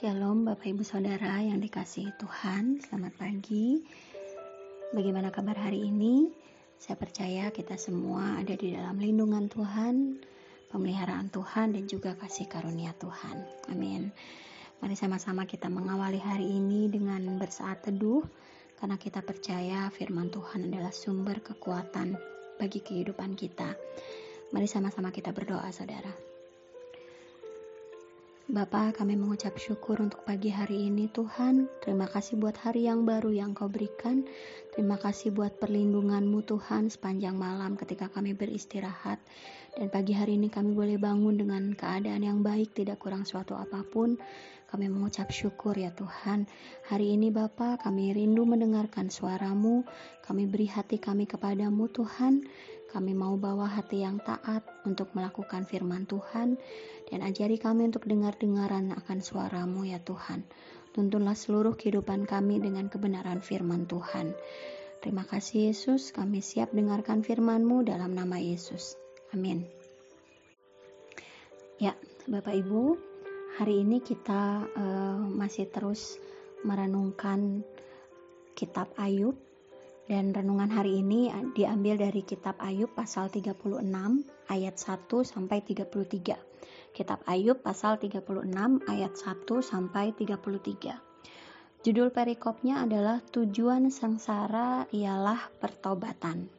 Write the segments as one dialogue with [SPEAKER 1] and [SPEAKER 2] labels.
[SPEAKER 1] Shalom Bapak Ibu Saudara yang dikasihi Tuhan, selamat pagi. Bagaimana kabar hari ini? Saya percaya kita semua ada di dalam lindungan Tuhan, pemeliharaan Tuhan dan juga kasih karunia Tuhan. Amin. Mari sama-sama kita mengawali hari ini dengan bersaat teduh karena kita percaya firman Tuhan adalah sumber kekuatan bagi kehidupan kita. Mari sama-sama kita berdoa, Saudara. Bapa, kami mengucap syukur untuk pagi hari ini Tuhan. Terima kasih buat hari yang baru yang kau berikan. Terima kasih buat perlindunganmu Tuhan sepanjang malam ketika kami beristirahat. Dan pagi hari ini kami boleh bangun dengan keadaan yang baik, tidak kurang suatu apa pun. Kami mengucap syukur ya Tuhan. Hari ini Bapa, kami rindu mendengarkan suaramu. Kami beri hati kami kepadamu Tuhan. Kami mau bawa hati yang taat untuk melakukan firman Tuhan dan ajari kami untuk dengar-dengaran akan suaramu ya Tuhan. Tuntunlah seluruh kehidupan kami dengan kebenaran firman Tuhan. Terima kasih Yesus, kami siap dengarkan firman-Mu dalam nama Yesus. Amin. Ya, Bapak Ibu, hari ini kita uh, masih terus merenungkan kitab Ayub dan renungan hari ini diambil dari kitab Ayub pasal 36 ayat 1 sampai 33. Kitab Ayub pasal 36 ayat 1 sampai 33. Judul perikopnya adalah tujuan sengsara ialah pertobatan.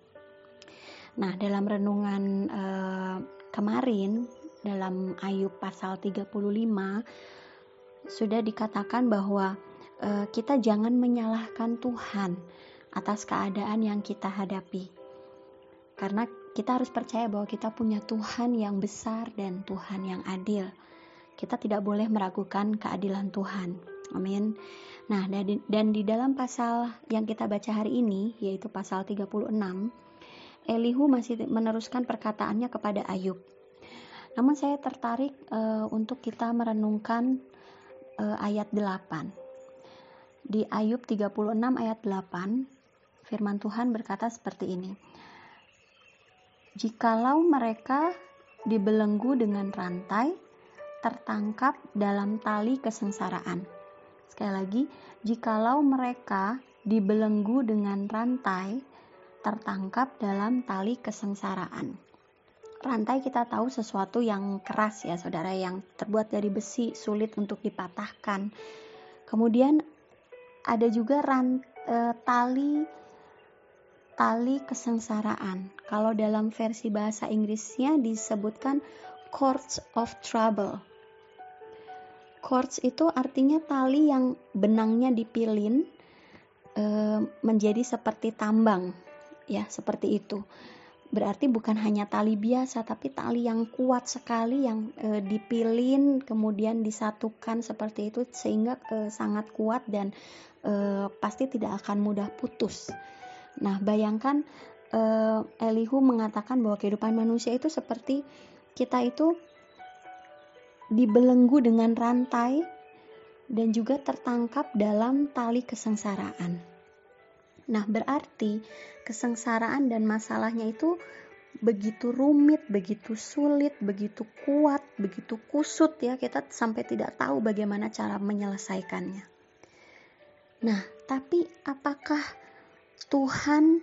[SPEAKER 1] Nah, dalam renungan eh, kemarin dalam Ayub pasal 35 sudah dikatakan bahwa eh, kita jangan menyalahkan Tuhan atas keadaan yang kita hadapi. Karena kita harus percaya bahwa kita punya Tuhan yang besar dan Tuhan yang adil. Kita tidak boleh meragukan keadilan Tuhan. Amin. Nah, dan di dalam pasal yang kita baca hari ini, yaitu pasal 36, Elihu masih meneruskan perkataannya kepada Ayub. Namun saya tertarik uh, untuk kita merenungkan uh, ayat 8. Di Ayub 36 ayat 8, Firman Tuhan berkata seperti ini. Jikalau mereka dibelenggu dengan rantai, tertangkap dalam tali kesengsaraan. Sekali lagi, jikalau mereka dibelenggu dengan rantai, tertangkap dalam tali kesengsaraan. Rantai kita tahu sesuatu yang keras ya saudara, yang terbuat dari besi, sulit untuk dipatahkan. Kemudian ada juga rant, e, tali tali kesengsaraan. Kalau dalam versi bahasa Inggrisnya disebutkan cords of trouble. Cords itu artinya tali yang benangnya dipilin e, menjadi seperti tambang, ya seperti itu. Berarti bukan hanya tali biasa, tapi tali yang kuat sekali yang e, dipilin kemudian disatukan seperti itu sehingga e, sangat kuat dan e, pasti tidak akan mudah putus. Nah, bayangkan uh, Elihu mengatakan bahwa kehidupan manusia itu seperti kita itu dibelenggu dengan rantai dan juga tertangkap dalam tali kesengsaraan. Nah, berarti kesengsaraan dan masalahnya itu begitu rumit, begitu sulit, begitu kuat, begitu kusut ya, kita sampai tidak tahu bagaimana cara menyelesaikannya. Nah, tapi apakah Tuhan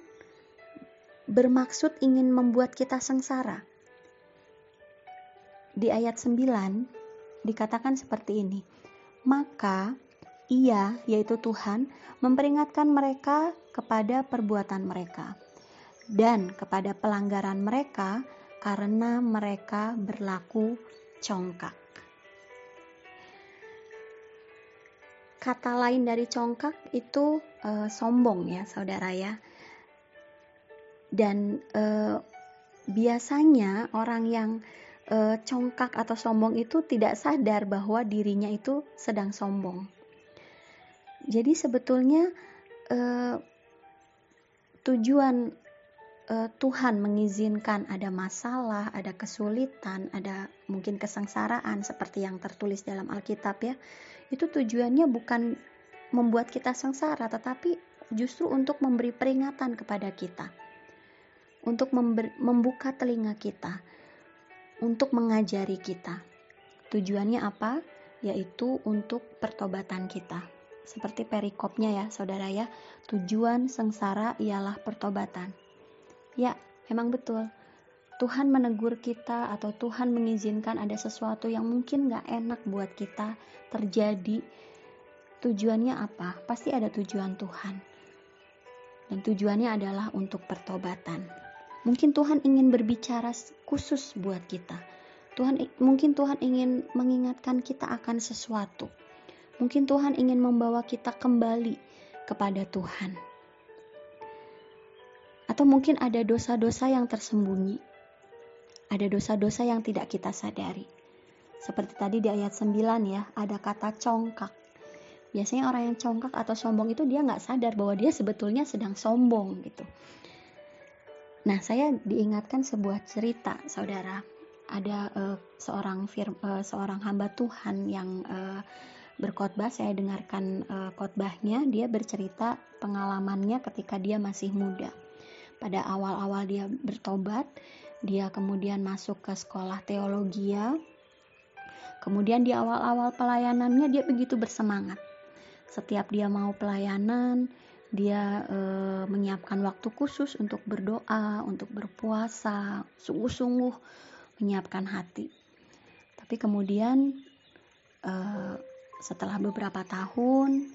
[SPEAKER 1] bermaksud ingin membuat kita sengsara. Di ayat 9 dikatakan seperti ini. Maka ia, yaitu Tuhan, memperingatkan mereka kepada perbuatan mereka dan kepada pelanggaran mereka karena mereka berlaku congkak. Kata lain dari congkak itu uh, sombong ya saudara ya dan uh, biasanya orang yang uh, congkak atau sombong itu tidak sadar bahwa dirinya itu sedang sombong jadi sebetulnya uh, tujuan uh, Tuhan mengizinkan ada masalah, ada kesulitan, ada mungkin kesengsaraan seperti yang tertulis dalam Alkitab ya. Itu tujuannya bukan membuat kita sengsara, tetapi justru untuk memberi peringatan kepada kita, untuk membuka telinga kita, untuk mengajari kita. Tujuannya apa? yaitu untuk pertobatan kita. Seperti perikopnya ya, saudara ya. Tujuan sengsara ialah pertobatan. Ya, memang betul. Tuhan menegur kita atau Tuhan mengizinkan ada sesuatu yang mungkin gak enak buat kita terjadi. Tujuannya apa? Pasti ada tujuan Tuhan. Dan tujuannya adalah untuk pertobatan. Mungkin Tuhan ingin berbicara khusus buat kita. Tuhan mungkin Tuhan ingin mengingatkan kita akan sesuatu. Mungkin Tuhan ingin membawa kita kembali kepada Tuhan. Atau mungkin ada dosa-dosa yang tersembunyi. Ada dosa-dosa yang tidak kita sadari. Seperti tadi di ayat 9 ya, ada kata congkak. Biasanya orang yang congkak atau sombong itu dia nggak sadar bahwa dia sebetulnya sedang sombong gitu. Nah, saya diingatkan sebuah cerita, saudara. Ada uh, seorang fir uh, seorang hamba Tuhan yang uh, berkhotbah. Saya dengarkan uh, khotbahnya. Dia bercerita pengalamannya ketika dia masih muda. Pada awal-awal dia bertobat, dia kemudian masuk ke sekolah teologi. Kemudian di awal-awal pelayanannya dia begitu bersemangat. Setiap dia mau pelayanan, dia e, menyiapkan waktu khusus untuk berdoa, untuk berpuasa, sungguh-sungguh menyiapkan hati. Tapi kemudian e, setelah beberapa tahun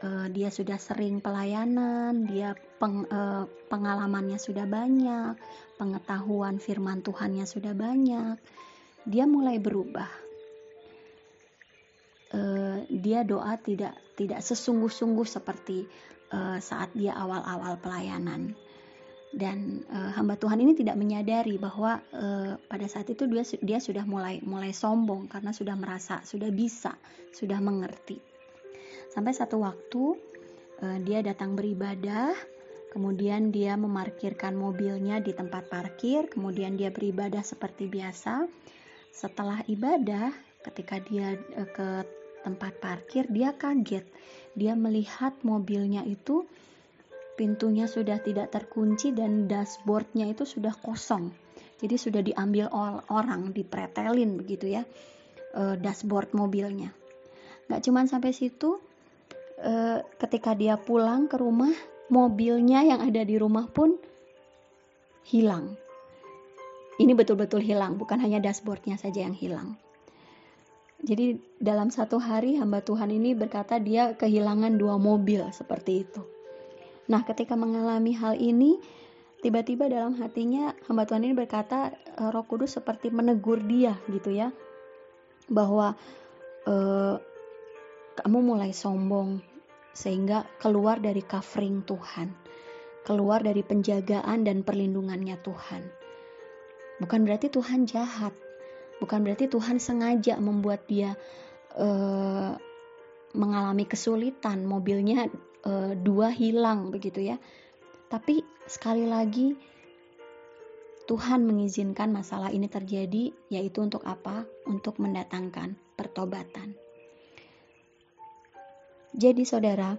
[SPEAKER 1] e, dia sudah sering pelayanan, dia peng, e, pengalamannya sudah banyak, pengetahuan firman Tuhannya sudah banyak. Dia mulai berubah. E, dia doa tidak tidak sesungguh-sungguh seperti uh, saat dia awal-awal pelayanan dan uh, hamba Tuhan ini tidak menyadari bahwa uh, pada saat itu dia dia sudah mulai mulai sombong karena sudah merasa sudah bisa sudah mengerti sampai satu waktu uh, dia datang beribadah kemudian dia memarkirkan mobilnya di tempat parkir kemudian dia beribadah seperti biasa setelah ibadah ketika dia uh, ke tempat parkir, dia kaget. Dia melihat mobilnya itu pintunya sudah tidak terkunci dan dashboardnya itu sudah kosong. Jadi sudah diambil orang, dipretelin begitu ya, e, dashboard mobilnya. Gak cuman sampai situ, e, ketika dia pulang ke rumah, mobilnya yang ada di rumah pun hilang. Ini betul-betul hilang, bukan hanya dashboardnya saja yang hilang. Jadi dalam satu hari hamba Tuhan ini berkata dia kehilangan dua mobil seperti itu. Nah ketika mengalami hal ini, tiba-tiba dalam hatinya hamba Tuhan ini berkata e, Roh Kudus seperti menegur dia gitu ya, bahwa e, kamu mulai sombong sehingga keluar dari covering Tuhan, keluar dari penjagaan dan perlindungannya Tuhan. Bukan berarti Tuhan jahat, Bukan berarti Tuhan sengaja membuat dia uh, mengalami kesulitan, mobilnya uh, dua hilang begitu ya. Tapi sekali lagi Tuhan mengizinkan masalah ini terjadi yaitu untuk apa? Untuk mendatangkan pertobatan. Jadi saudara,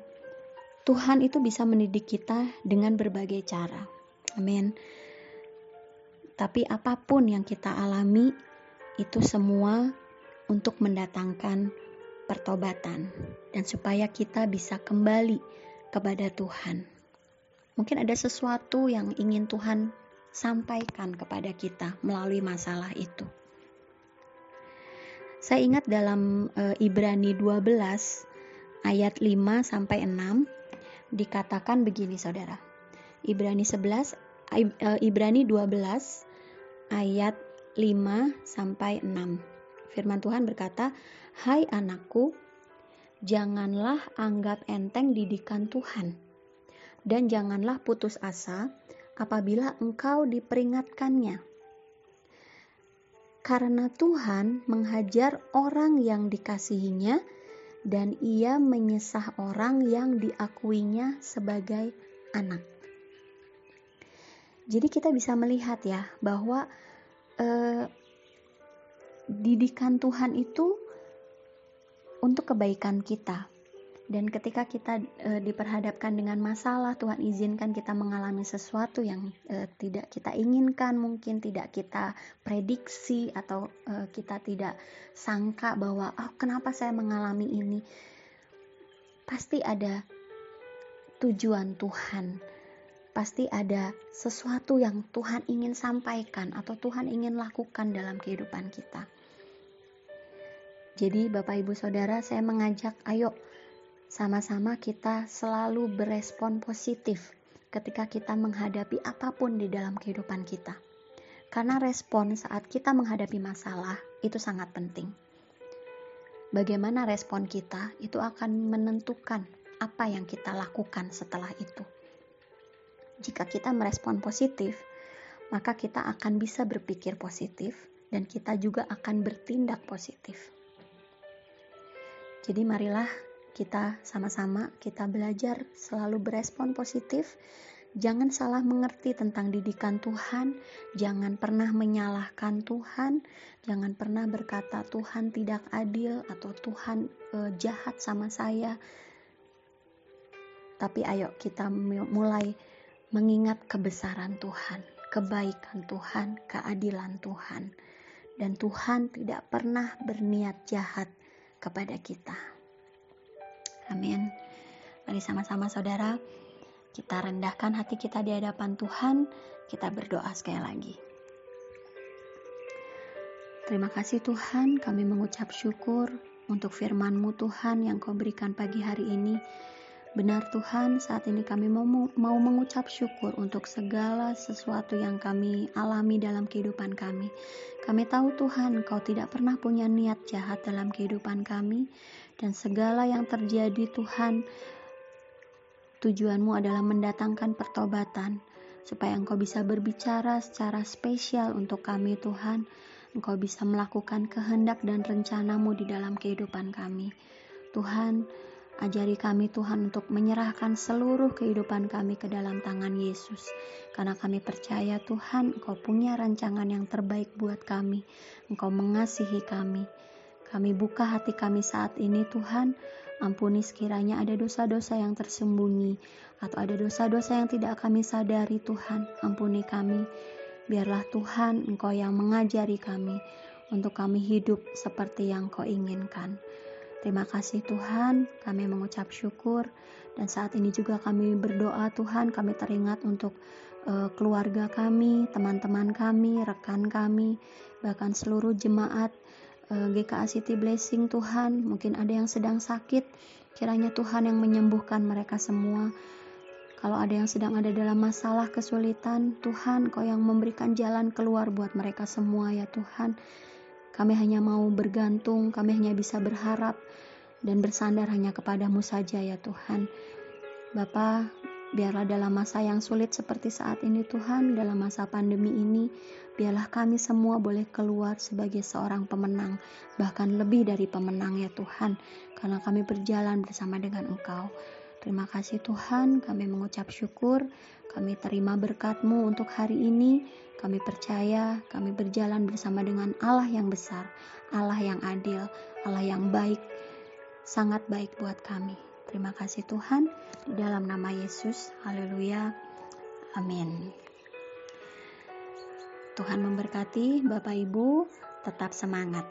[SPEAKER 1] Tuhan itu bisa mendidik kita dengan berbagai cara. Amin. Tapi apa pun yang kita alami, itu semua untuk mendatangkan pertobatan dan supaya kita bisa kembali kepada Tuhan. Mungkin ada sesuatu yang ingin Tuhan sampaikan kepada kita melalui masalah itu. Saya ingat dalam e, Ibrani 12 ayat 5 sampai 6 dikatakan begini Saudara. Ibrani 11 e, Ibrani 12 ayat 5 sampai 6. Firman Tuhan berkata, "Hai anakku, janganlah anggap enteng didikan Tuhan, dan janganlah putus asa apabila engkau diperingatkannya. Karena Tuhan menghajar orang yang dikasihinya, dan ia menyesah orang yang diakuinya sebagai anak." Jadi kita bisa melihat ya bahwa eh, didikan Tuhan itu untuk kebaikan kita. Dan ketika kita e, diperhadapkan dengan masalah, Tuhan izinkan kita mengalami sesuatu yang e, tidak kita inginkan, mungkin tidak kita prediksi atau e, kita tidak sangka bahwa oh kenapa saya mengalami ini. Pasti ada tujuan Tuhan. Pasti ada sesuatu yang Tuhan ingin sampaikan atau Tuhan ingin lakukan dalam kehidupan kita. Jadi, Bapak, Ibu, Saudara, saya mengajak, ayo sama-sama kita selalu berespon positif ketika kita menghadapi apa pun di dalam kehidupan kita. Karena respon saat kita menghadapi masalah itu sangat penting. Bagaimana respon kita itu akan menentukan apa yang kita lakukan setelah itu. Jika kita merespon positif, maka kita akan bisa berpikir positif dan kita juga akan bertindak positif. Jadi marilah kita sama-sama kita belajar selalu berespon positif. Jangan salah mengerti tentang didikan Tuhan, jangan pernah menyalahkan Tuhan, jangan pernah berkata Tuhan tidak adil atau Tuhan e, jahat sama saya. Tapi ayo kita mulai mengingat kebesaran Tuhan, kebaikan Tuhan, keadilan Tuhan. Dan Tuhan tidak pernah berniat jahat kepada kita. Amin. Mari sama-sama saudara, kita rendahkan hati kita di hadapan Tuhan, kita berdoa sekali lagi. Terima kasih Tuhan, kami mengucap syukur untuk firman-Mu Tuhan yang Kau berikan pagi hari ini. Benar Tuhan, saat ini kami mau, mengucap syukur untuk segala sesuatu yang kami alami dalam kehidupan kami. Kami tahu Tuhan, Kau tidak pernah punya niat jahat dalam kehidupan kami dan segala yang terjadi Tuhan tujuanmu adalah mendatangkan pertobatan supaya engkau bisa berbicara secara spesial untuk kami Tuhan engkau bisa melakukan kehendak dan rencanamu di dalam kehidupan kami Tuhan Ajari kami Tuhan untuk menyerahkan seluruh kehidupan kami ke dalam tangan Yesus. Karena kami percaya Tuhan Engkau punya rancangan yang terbaik buat kami. Engkau mengasihi kami. Kami buka hati kami saat ini Tuhan, ampuni sekiranya ada dosa-dosa yang tersembunyi atau ada dosa-dosa yang tidak kami sadari Tuhan, ampuni kami. Biarlah Tuhan Engkau yang mengajari kami untuk kami hidup seperti yang Kau inginkan. Terima kasih Tuhan, kami mengucap syukur. Dan saat ini juga kami berdoa Tuhan, kami teringat untuk uh, keluarga kami, teman-teman kami, rekan kami, bahkan seluruh jemaat Eh, GKA City Blessing Tuhan. Mungkin ada yang sedang sakit. Kiranya Tuhan yang menyembuhkan mereka semua. Kalau ada yang sedang ada dalam masalah kesulitan Tuhan kau yang memberikan jalan keluar buat mereka semua ya Tuhan kami hanya mau bergantung kami hanya bisa berharap dan bersandar hanya kepadamu saja ya Tuhan Bapak Biarlah dalam masa yang sulit seperti saat ini Tuhan, dalam masa pandemi ini, biarlah kami semua boleh keluar sebagai seorang pemenang, bahkan lebih dari pemenang ya Tuhan, karena kami berjalan bersama dengan Engkau. Terima kasih Tuhan, kami mengucap syukur, kami terima berkat-Mu untuk hari ini, kami percaya kami berjalan bersama dengan Allah yang besar, Allah yang adil, Allah yang baik, sangat baik buat kami. Terima kasih Tuhan, di dalam nama Yesus, haleluya, amin. Tuhan memberkati Bapak Ibu, tetap semangat.